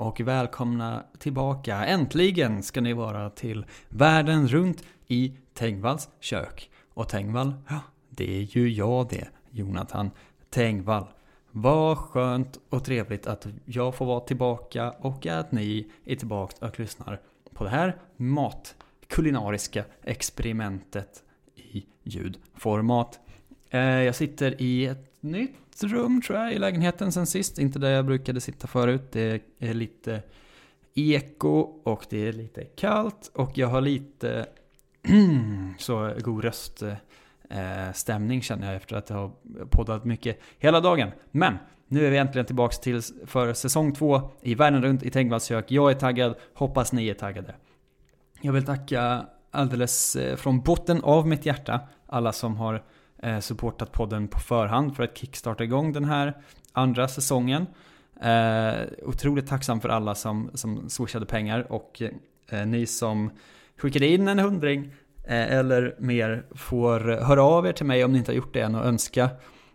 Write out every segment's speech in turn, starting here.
Och välkomna tillbaka. Äntligen ska ni vara till världen runt i Tengvalls kök. Och Tengvall, ja, det är ju jag det. Jonathan Tengvall. Vad skönt och trevligt att jag får vara tillbaka och att ni är tillbaka och lyssnar på det här matkulinariska experimentet i ljudformat. Eh, jag sitter i ett nytt rum tror jag i lägenheten sen sist. Inte där jag brukade sitta förut. Det är lite eko och det är lite kallt och jag har lite så god röststämning eh, känner jag efter att jag har poddat mycket hela dagen. Men nu är vi äntligen tillbaka till för säsong två i Världen runt i Tengvalls kök. Jag är taggad, hoppas ni är taggade. Jag vill tacka alldeles eh, från botten av mitt hjärta alla som har Eh, supportat podden på förhand för att kickstarta igång den här andra säsongen. Eh, otroligt tacksam för alla som, som swishade pengar och eh, ni som skickade in en hundring eh, eller mer får höra av er till mig om ni inte har gjort det än och önska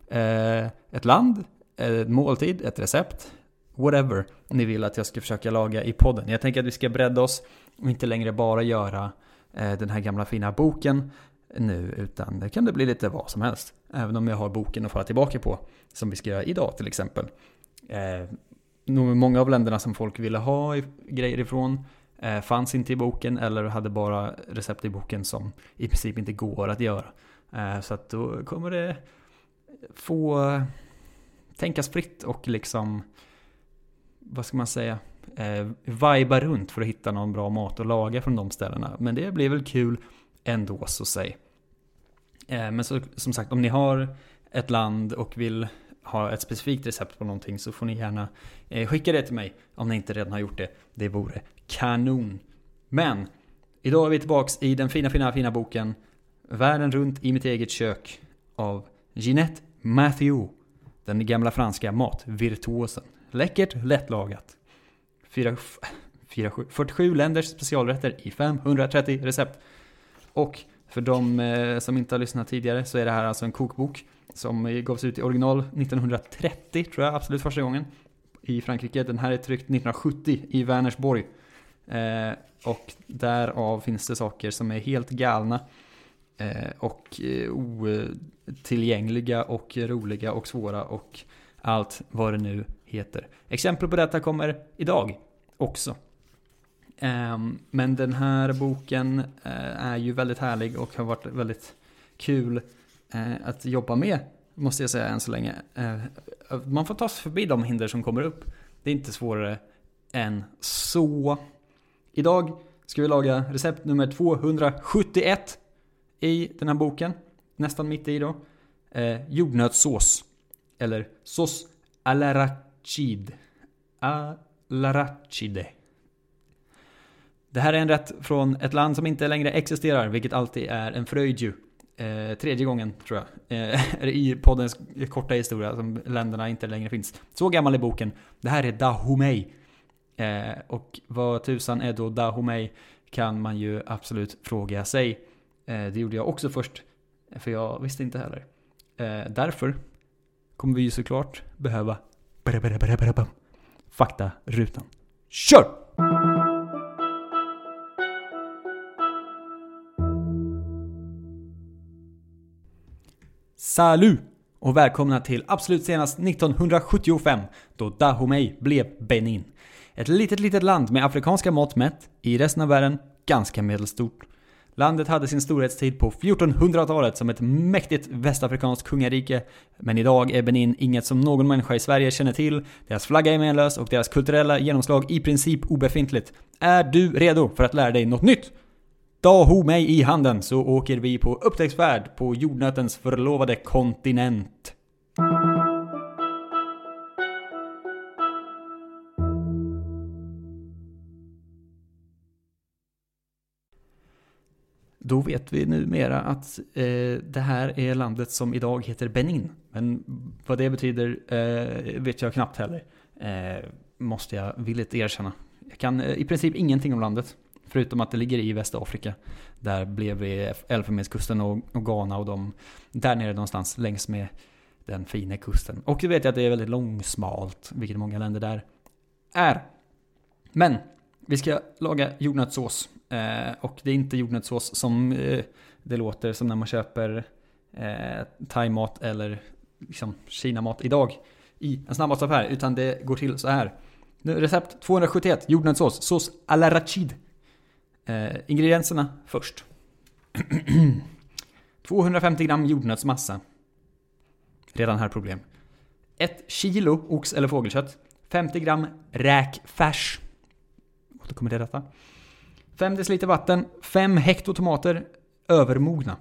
eh, ett land, ett måltid, ett recept, whatever ni vill att jag ska försöka laga i podden. Jag tänker att vi ska bredda oss och inte längre bara göra eh, den här gamla fina boken nu, utan det kan det bli lite vad som helst. Även om jag har boken att falla tillbaka på, som vi ska göra idag till exempel. Eh, många av länderna som folk ville ha grejer ifrån eh, fanns inte i boken eller hade bara recept i boken som i princip inte går att göra. Eh, så att då kommer det få tänkas fritt och liksom, vad ska man säga, eh, viba runt för att hitta någon bra mat att laga från de ställena. Men det blir väl kul ändå så säg. Eh, men så, som sagt, om ni har ett land och vill ha ett specifikt recept på någonting så får ni gärna eh, skicka det till mig om ni inte redan har gjort det. Det vore kanon. Men idag är vi tillbaks i den fina, fina, fina boken Världen runt i mitt eget kök av Jeanette Matthew. Den gamla franska matvirtuosen. Läckert, lättlagat. Fyra- fyra- 47 länders specialrätter i 530 recept. Och för de eh, som inte har lyssnat tidigare så är det här alltså en kokbok som gavs ut i original 1930 tror jag absolut första gången i Frankrike. Den här är tryckt 1970 i Vänersborg. Eh, och därav finns det saker som är helt galna eh, och eh, otillgängliga och roliga och svåra och allt vad det nu heter. Exempel på detta kommer idag också. Ehm, men den här boken eh, är ju väldigt härlig och har varit väldigt kul eh, att jobba med, måste jag säga än så länge. Eh, man får ta sig förbi de hinder som kommer upp. Det är inte svårare än så. Idag ska vi laga recept nummer 271 i den här boken. Nästan mitt i då. Eh, jordnötssås. Eller sås alarachide. Alarachide. Det här är en rätt från ett land som inte längre existerar, vilket alltid är en fröjd ju. Eh, tredje gången, tror jag, eh, i poddens korta historia som länderna inte längre finns. Så gammal är boken. Det här är Dahomey. Eh, och vad tusan är då Dahomey? Kan man ju absolut fråga sig. Eh, det gjorde jag också först, för jag visste inte heller. Eh, därför kommer vi ju såklart behöva faktarutan. Kör! Salut! Och välkomna till absolut senast 1975 då Dahomey blev Benin. Ett litet, litet land med afrikanska mått mätt, i resten av världen ganska medelstort. Landet hade sin storhetstid på 1400-talet som ett mäktigt västafrikanskt kungarike, men idag är Benin inget som någon människa i Sverige känner till, deras flagga är menlös och deras kulturella genomslag i princip obefintligt. Är du redo för att lära dig något nytt? Dahomey i handen så åker vi på upptäcktsfärd på jordnötens förlovade kontinent. Då vet vi numera att eh, det här är landet som idag heter Benin. Men vad det betyder eh, vet jag knappt heller. Eh, måste jag villigt erkänna. Jag kan eh, i princip ingenting om landet. Förutom att det ligger i Västafrika. Där blev vi Elfenbenskusten och, och Ghana och de där nere någonstans längs med den fina kusten. Och du vet jag att det är väldigt långsmalt, vilket många länder där är. Men vi ska laga jordnötssås. Eh, och det är inte jordnötssås som eh, det låter som när man köper eh, thaimat eller liksom kinamat idag i en snabbmatsaffär. Utan det går till så här. Recept 271 jordnötssås. Sås à la rachid. Eh, ingredienserna först. 250 gram jordnötsmassa. Redan här problem. 1 kilo ox eller fågelkött. 50 gram räkfärs. Återkommer till detta. 5 deciliter vatten. 5 hekto tomater. Övermogna.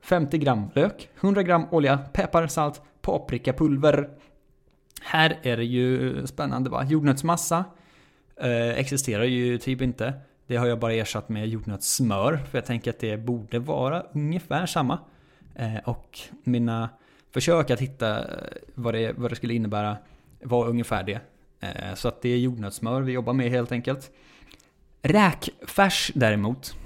50 gram lök. 100 gram olja. Peppar, salt, paprikapulver. Här är det ju spännande va? Jordnötsmassa eh, existerar ju typ inte. Det har jag bara ersatt med jordnötssmör. För jag tänker att det borde vara ungefär samma. Eh, och mina försök att hitta eh, vad det, vad det skulle innebära var ungefär det. Eh, så att det är jordnötssmör vi jobbar med helt enkelt. Räkfärs däremot.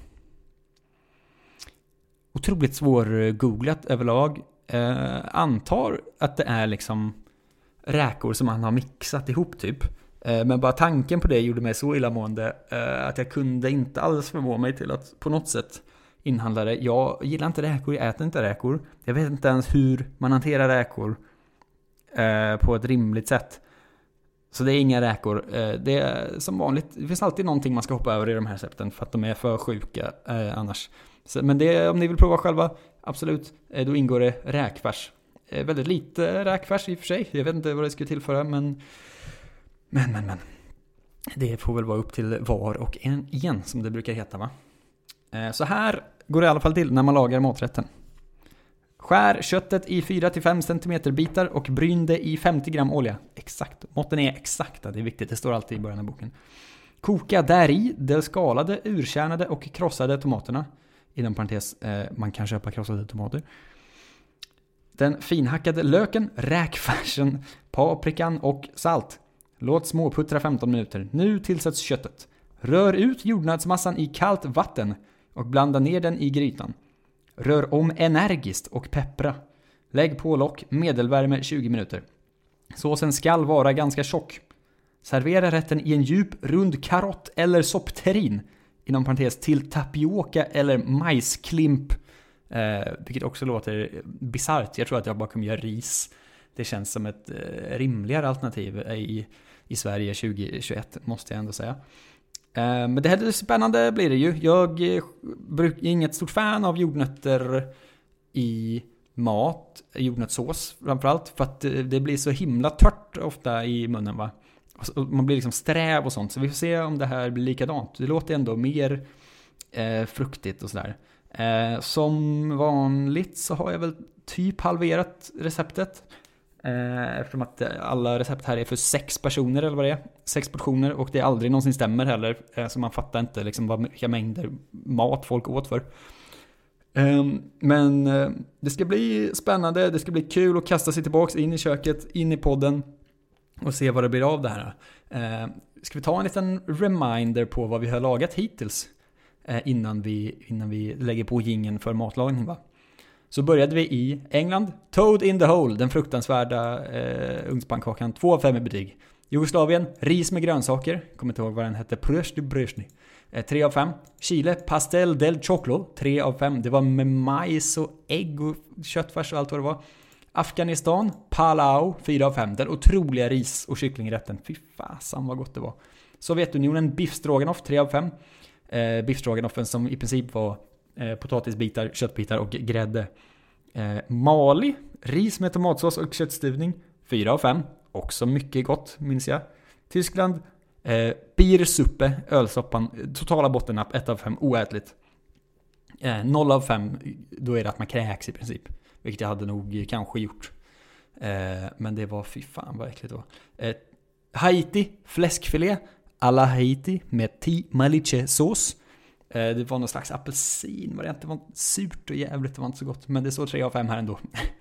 Otroligt svårgooglat överlag. Eh, antar att det är liksom räkor som man har mixat ihop typ. Eh, men bara tanken på det gjorde mig så illamående eh, att jag kunde inte alls förmå mig till att på något sätt inhandla det. Jag gillar inte räkor, jag äter inte räkor. Jag vet inte ens hur man hanterar räkor eh, på ett rimligt sätt. Så det är inga räkor. Det är som vanligt, det finns alltid någonting man ska hoppa över i de här recepten för att de är för sjuka annars. Men det, om ni vill prova själva, absolut, då ingår det räkfärs. Väldigt lite räkfärs i och för sig. Jag vet inte vad det skulle tillföra men men, men, men. Det får väl vara upp till var och en igen, som det brukar heta va? Eh, så här går det i alla fall till när man lagar maträtten. Skär köttet i 4-5 cm bitar och bryn det i 50 gram olja. Exakt. Måtten är exakta, det är viktigt. Det står alltid i början av boken. Koka där i de skalade, urkärnade och krossade tomaterna. Inom parentes, eh, man kan köpa krossade tomater. Den finhackade löken, räkfärsen, paprikan och salt. Låt småputtra 15 minuter. Nu tillsätts köttet. Rör ut jordnötsmassan i kallt vatten och blanda ner den i grytan. Rör om energiskt och peppra. Lägg på lock, medelvärme 20 minuter. Såsen skall vara ganska tjock. Servera rätten i en djup, rund karott eller soppterrin. Inom parentes till tapioka eller majsklimp. Eh, vilket också låter bisarrt. Jag tror att jag bara kommer göra ris. Det känns som ett eh, rimligare alternativ i i Sverige 2021, måste jag ändå säga. Eh, men det här är spännande blir det ju. Eh, jag är inget stort fan av jordnötter i mat, jordnötssås framförallt, för att eh, det blir så himla tört ofta i munnen va. Man blir liksom sträv och sånt, så vi får se om det här blir likadant. Det låter ändå mer eh, fruktigt och sådär. Eh, som vanligt så har jag väl typ halverat receptet. Eh, eftersom att eh, alla recept här är för sex personer eller vad det är. Sex portioner och det aldrig någonsin stämmer heller. Eh, så man fattar inte liksom vilka mängder mat folk åt för. Ehm, men det ska bli spännande, det ska bli kul att kasta sig tillbaks in i köket, in i podden och se vad det blir av det här. Ehm, ska vi ta en liten reminder på vad vi har lagat hittills? Innan vi, innan vi lägger på gingen för matlagning va? Så började vi i England. Toad in the hole, den fruktansvärda eh, ugnspannkakan. 2 av 5 i betyg. Jugoslavien, ris med grönsaker. Kommer inte ihåg vad den hette. Prösny Brösny. 3 eh, av 5. Chile, Pastel del Choclo. 3 av 5. Det var med majs och ägg och köttfärs och allt vad det var. Afghanistan, Palau, 4 av 5. Den otroliga ris och kycklingrätten. Fy fasen vad gott det var. Sovjetunionen, biff stroganoff, 3 av 5. Eh, biff stroganoffen som i princip var eh, potatisbitar, köttbitar och grädde. Eh, Mali, ris med tomatsås och köttstuvning, 4 av 5. Också mycket gott, minns jag. Tyskland, eh, Biersuppe, ölsoppan, totala bottennapp, 1 av 5, oätligt. Eh, 0 av 5, då är det att man kräks i princip. Vilket jag hade nog kanske gjort. Eh, men det var, fy fan vad äckligt det var. Eh, Haiti, fläskfilé, alla Haiti med ti maliche sås. Eh, det var någon slags apelsinvariant. Det var surt och jävligt, det var inte så gott. Men det står 3 av 5 här ändå.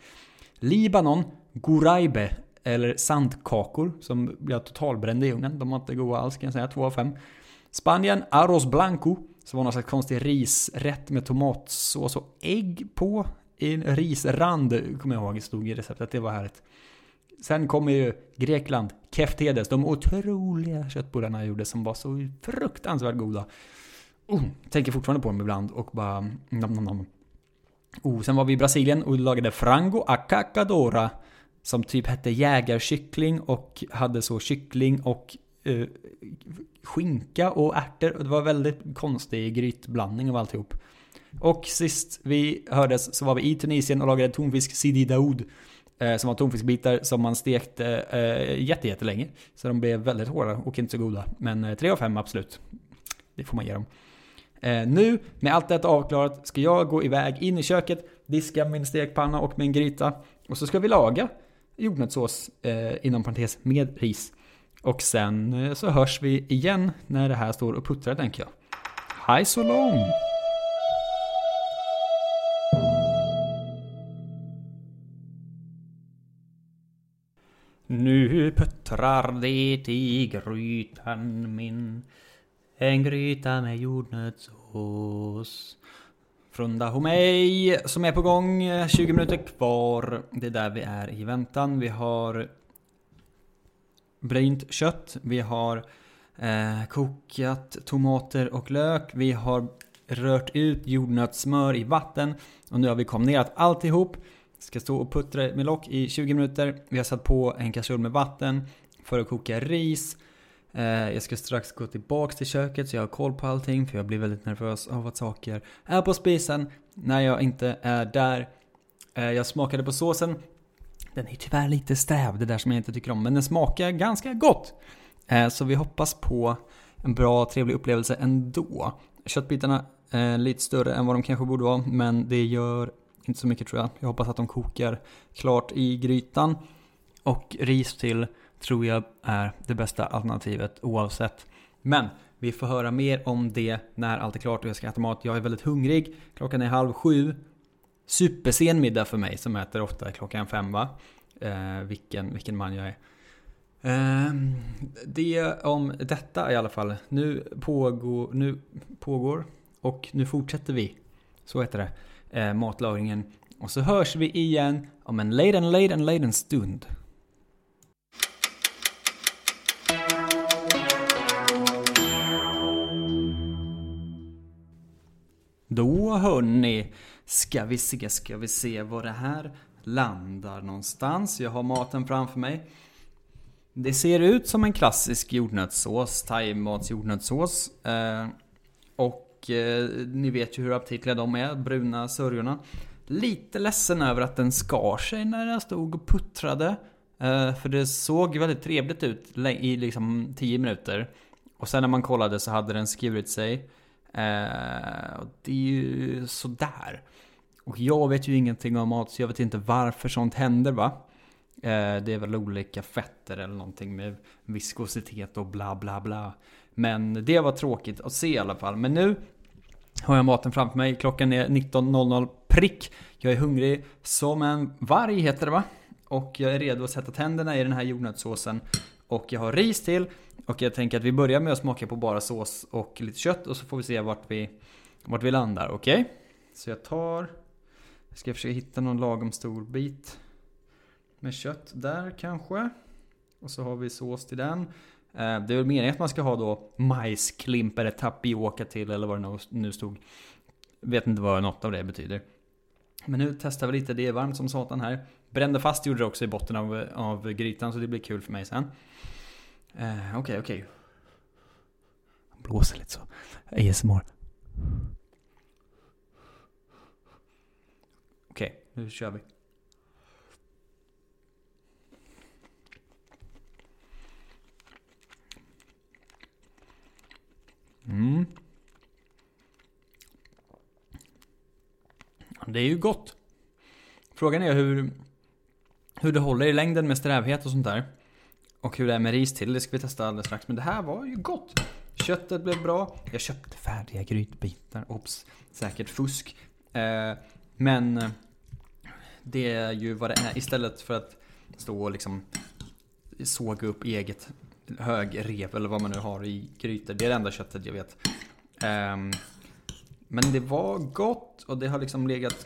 Libanon, Gouraibe, eller sandkakor som jag totalbrände i ugnen. De var inte goda alls kan jag säga, 2 av 5. Spanien, arroz blanco. Som var någon slags konstig risrätt med tomatsås och ägg på. I en risrand, kommer jag ihåg, stod i receptet. Det var härligt. Sen kommer ju Grekland, Keftedes, de otroliga köttbullarna jag gjorde som var så fruktansvärt goda. Oh, tänker fortfarande på dem ibland och bara... Nom, nom, nom. Oh, sen var vi i Brasilien och lagade frango a cacadora. Som typ hette jägarkyckling och hade så kyckling och uh, skinka och ärtor. Det var väldigt konstig grytblandning av alltihop. Och sist vi hördes så var vi i Tunisien och lagade tonfisk Sidi Daoud. Eh, som var tonfiskbitar som man stekte eh, jättelänge. Så de blev väldigt hårda och inte så goda. Men eh, 3 av 5 absolut. Det får man ge dem. Eh, nu, med allt detta avklarat, ska jag gå iväg in i köket, diska min stekpanna och min gryta. Och så ska vi laga jordnötssås, eh, inom parentes, med ris. Och sen eh, så hörs vi igen när det här står och puttrar tänker jag. Hej så lång! Nu puttrar det i grytan min en gryta med jordnötssås Frunda Homej som är på gång, 20 minuter kvar. Det är där vi är i väntan. Vi har brynt kött, vi har eh, kokat tomater och lök, vi har rört ut jordnötssmör i vatten och nu har vi kombinerat alltihop. Ska stå och puttra med lock i 20 minuter. Vi har satt på en kastrull med vatten för att koka ris. Eh, jag ska strax gå tillbaks till köket så jag har koll på allting för jag blir väldigt nervös av att saker är på spisen när jag inte är där. Eh, jag smakade på såsen. Den är tyvärr lite sträv, det där som jag inte tycker om, men den smakar ganska gott. Eh, så vi hoppas på en bra, trevlig upplevelse ändå. Köttbitarna är lite större än vad de kanske borde vara, men det gör inte så mycket tror jag. Jag hoppas att de kokar klart i grytan. Och ris till tror jag är det bästa alternativet oavsett. Men vi får höra mer om det när allt är klart och jag ska äta mat. Jag är väldigt hungrig. Klockan är halv sju. Supersen middag för mig som äter ofta klockan fem va? Eh, vilken, vilken man jag är. Eh, det om detta i alla fall. Nu pågår, nu pågår och nu fortsätter vi. Så heter det eh, matlagringen. Och så hörs vi igen om en liten, liten, liten stund. Då hörni, ska vi se, ska vi se var det här landar någonstans. Jag har maten framför mig. Det ser ut som en klassisk jordnötssås, thaimats jordnötssås. Eh, och eh, ni vet ju hur aptitliga de är, bruna sörjorna. Lite ledsen över att den skar sig när den stod och puttrade. Eh, för det såg väldigt trevligt ut i liksom 10 minuter. Och sen när man kollade så hade den skurit sig. Eh, och det är ju sådär. Och jag vet ju ingenting om mat så jag vet inte varför sånt händer va. Eh, det är väl olika fetter eller någonting med viskositet och bla bla bla. Men det var tråkigt att se i alla fall. Men nu har jag maten framför mig. Klockan är 19.00 prick. Jag är hungrig som en varg heter det va? Och jag är redo att sätta tänderna i den här jordnötssåsen. Och jag har ris till. Och jag tänker att vi börjar med att smaka på bara sås och lite kött. Och så får vi se vart vi, vart vi landar. Okej? Okay? Så jag tar... Jag ska försöka hitta någon lagom stor bit. Med kött där kanske. Och så har vi sås till den. Eh, det är väl meningen att man ska ha då majsklimp eller tapioka till eller vad det nu stod. Vet inte vad något av det betyder. Men nu testar vi lite, det är varmt som satan här. Brände fast gjorde det också i botten av, av grytan så det blir kul för mig sen. Okej, eh, okej. Okay, okay. Blåser lite så. ASMR. Okej, okay, nu kör vi. Mm. Det är ju gott. Frågan är hur, hur det håller i längden med strävhet och sånt där. Och hur det är med ris till, det ska vi testa alldeles strax. Men det här var ju gott. Köttet blev bra. Jag köpte färdiga grytbitar. Ops, säkert fusk. Eh, men eh, det är ju vad det är istället för att stå och liksom såga upp eget högrev eller vad man nu har i grytor. Det är det enda köttet jag vet. Um, men det var gott och det har liksom legat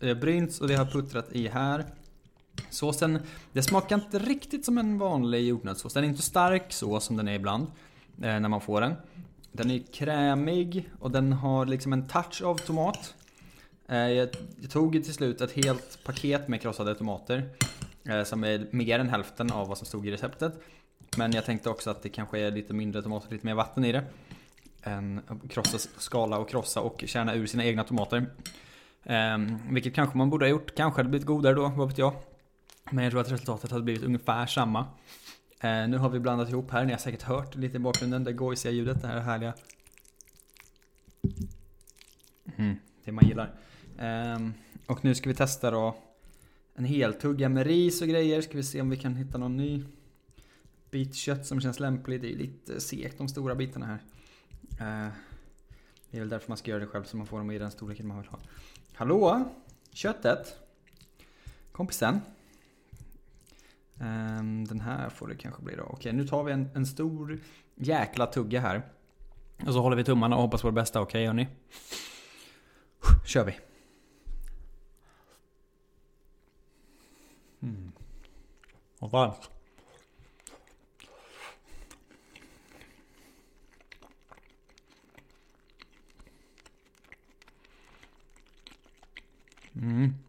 eh, brynts och det har puttrat i här. Såsen, det smakar inte riktigt som en vanlig jordnötssås. Den är inte stark så som den är ibland. Eh, när man får den. Den är krämig och den har liksom en touch av tomat. Eh, jag, jag tog till slut ett helt paket med krossade tomater. Eh, som är mer än hälften av vad som stod i receptet. Men jag tänkte också att det kanske är lite mindre tomater, lite mer vatten i det. Än krossa, skala och krossa och kärna ur sina egna tomater. Um, vilket kanske man borde ha gjort. Kanske hade blivit godare då, vad vet jag. Men jag tror att resultatet hade blivit ungefär samma. Eh, nu har vi blandat ihop här, ni har säkert hört lite i bakgrunden, det gojsiga ljudet, det här härliga. Mm, det man gillar. Eh, och nu ska vi testa då en heltugga med ris och grejer. Ska vi se om vi kan hitta någon ny bit kött som känns lämplig. Det är lite segt de stora bitarna här. Eh, det är väl därför man ska göra det själv så man får dem i den storleken man vill ha. Hallå? Köttet? Kompisen? Um, den här får det kanske bli då. Okej, nu tar vi en, en stor jäkla tugga här. Och så håller vi tummarna och hoppas på det bästa. Okej okay, hörni? Kör vi. Mm. Och varmt. Mm.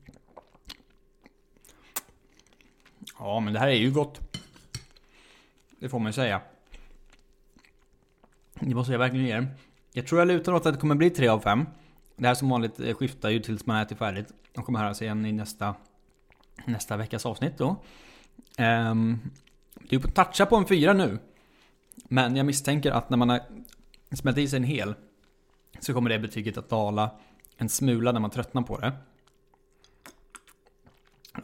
Ja, men det här är ju gott. Det får man ju säga. Det måste jag verkligen ge Jag tror jag lutar åt att det kommer bli 3 av 5. Det här som vanligt eh, skiftar ju tills man ätit färdigt. Och kommer höra sig igen i nästa, nästa veckas avsnitt då. Um, det är på toucha på en 4 nu. Men jag misstänker att när man har smält i sig en hel så kommer det betyget att dala en smula när man tröttnar på det.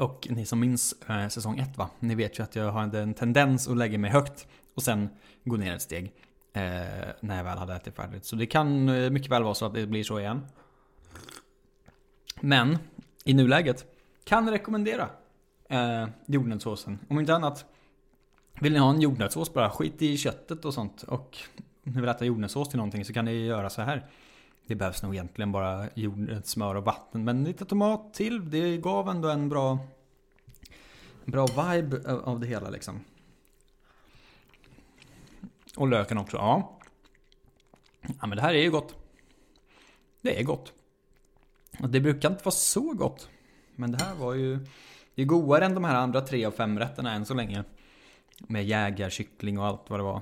Och ni som minns eh, säsong 1 va? Ni vet ju att jag har en tendens att lägga mig högt och sen gå ner ett steg. Eh, när jag väl hade ätit färdigt. Så det kan eh, mycket väl vara så att det blir så igen. Men i nuläget kan rekommendera eh, jordnötssåsen. Om inte annat vill ni ha en jordnötssås bara, skit i köttet och sånt. Och om ni vill äta jordnötssås till någonting så kan ni göra så här. Det behövs nog egentligen bara jord, smör och vatten. Men lite tomat till. Det gav ändå en bra, bra vibe eh, av det hela liksom. Och löken också, ja. Ja men det här är ju gott. Det är gott. Och det brukar inte vara så gott. Men det här var ju... Det är godare än de här andra tre och fem rätterna än så länge. Med jägarkyckling och allt vad det var.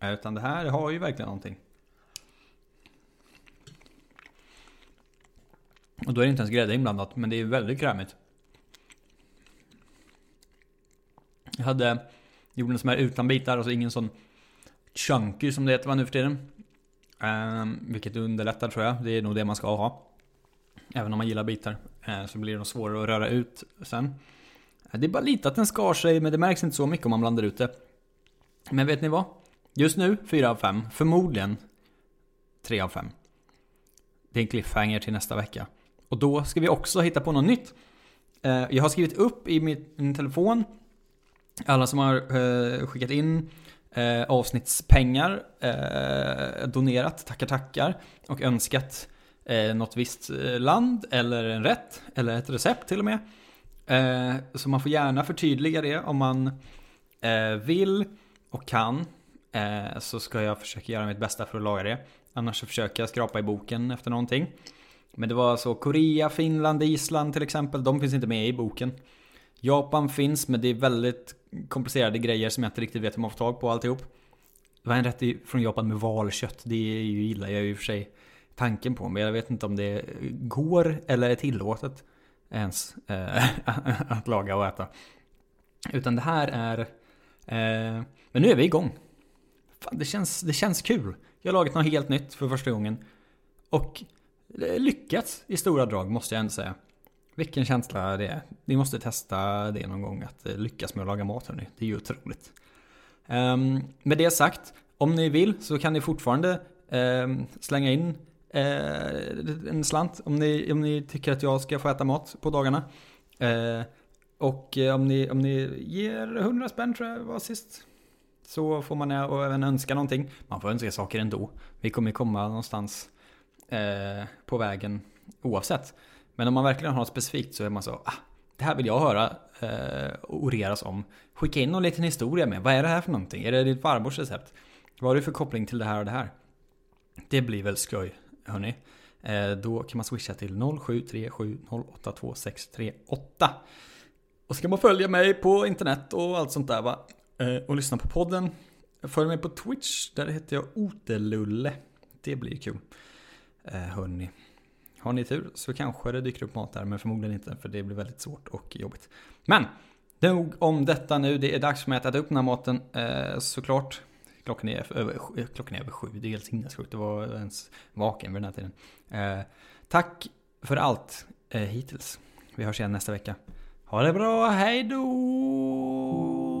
Utan det här har ju verkligen någonting. Och då är det inte ens grädde inblandat, men det är väldigt krämigt. Jag hade jorden som är utan bitar, alltså ingen sån chunky som det heter nu för tiden. Um, vilket underlättar tror jag, det är nog det man ska ha. Även om man gillar bitar. Uh, så blir det nog svårare att röra ut sen. Eh, det är bara lite att den skar sig, men det märks inte så mycket om man blandar ut det. Men vet ni vad? Just nu 4 av 5, förmodligen 3 av 5. Det är en cliffhanger till nästa vecka. Och då ska vi också hitta på något nytt. Eh, jag har skrivit upp i min telefon alla som har eh, skickat in eh, avsnittspengar, donerat, tackar tackar och önskat något visst land eller en rätt eller ett recept till och med. Så man får gärna förtydliga det om man vill och kan. Så ska jag försöka göra mitt bästa för att laga det. Annars så försöker jag skrapa i boken efter någonting. Men det var så Korea, Finland, Island till exempel. De finns inte med i boken. Japan finns, men det är väldigt komplicerade grejer som jag inte riktigt vet hur man får tag på alltihop. Det var en rätt från Japan med valkött. Det gillar jag ju i och för sig tanken på. Men jag vet inte om det går eller är tillåtet ens äh, att laga och äta. Utan det här är... Äh, men nu är vi igång. Fan, det, känns, det känns kul. Jag har lagat något helt nytt för första gången. Och lyckats i stora drag måste jag ändå säga. Vilken känsla det är. Ni måste testa det någon gång, att eh, lyckas med att laga mat hörni. Det är ju otroligt. Um, med det sagt, om ni vill så kan ni fortfarande um, slänga in uh, en slant om ni, om ni tycker att jag ska få äta mat på dagarna. Uh, och om ni, om ni ger 100 spänn tror jag var sist. så får man även önska någonting. Man får önska saker ändå. Vi kommer komma någonstans eh, på vägen oavsett. Men om man verkligen har något specifikt så är man så, ah, det här vill jag höra eh, oreras om. Skicka in någon liten historia med. Vad är det här för någonting? Är det ditt farmors recept? Vad har du för koppling till det här och det här? Det blir väl skoj, hörni. Eh, då kan man swisha till 0737082638. Och så kan man följa mig på internet och allt sånt där va. Eh, och lyssna på podden. Följ mig på Twitch, där heter jag Otelulle. Det blir kul. Eh, hörni. Har ni tur så kanske det dyker upp mat där, men förmodligen inte för det blir väldigt svårt och jobbigt. Men, nog om detta nu. Det är dags för mig att äta upp den här maten eh, såklart. Klockan är, över, eh, klockan är över sju, det är helt sinnessjukt att vara ens vaken vid den här tiden. Eh, tack för allt eh, hittills. Vi hörs igen nästa vecka. Ha det bra, hej då!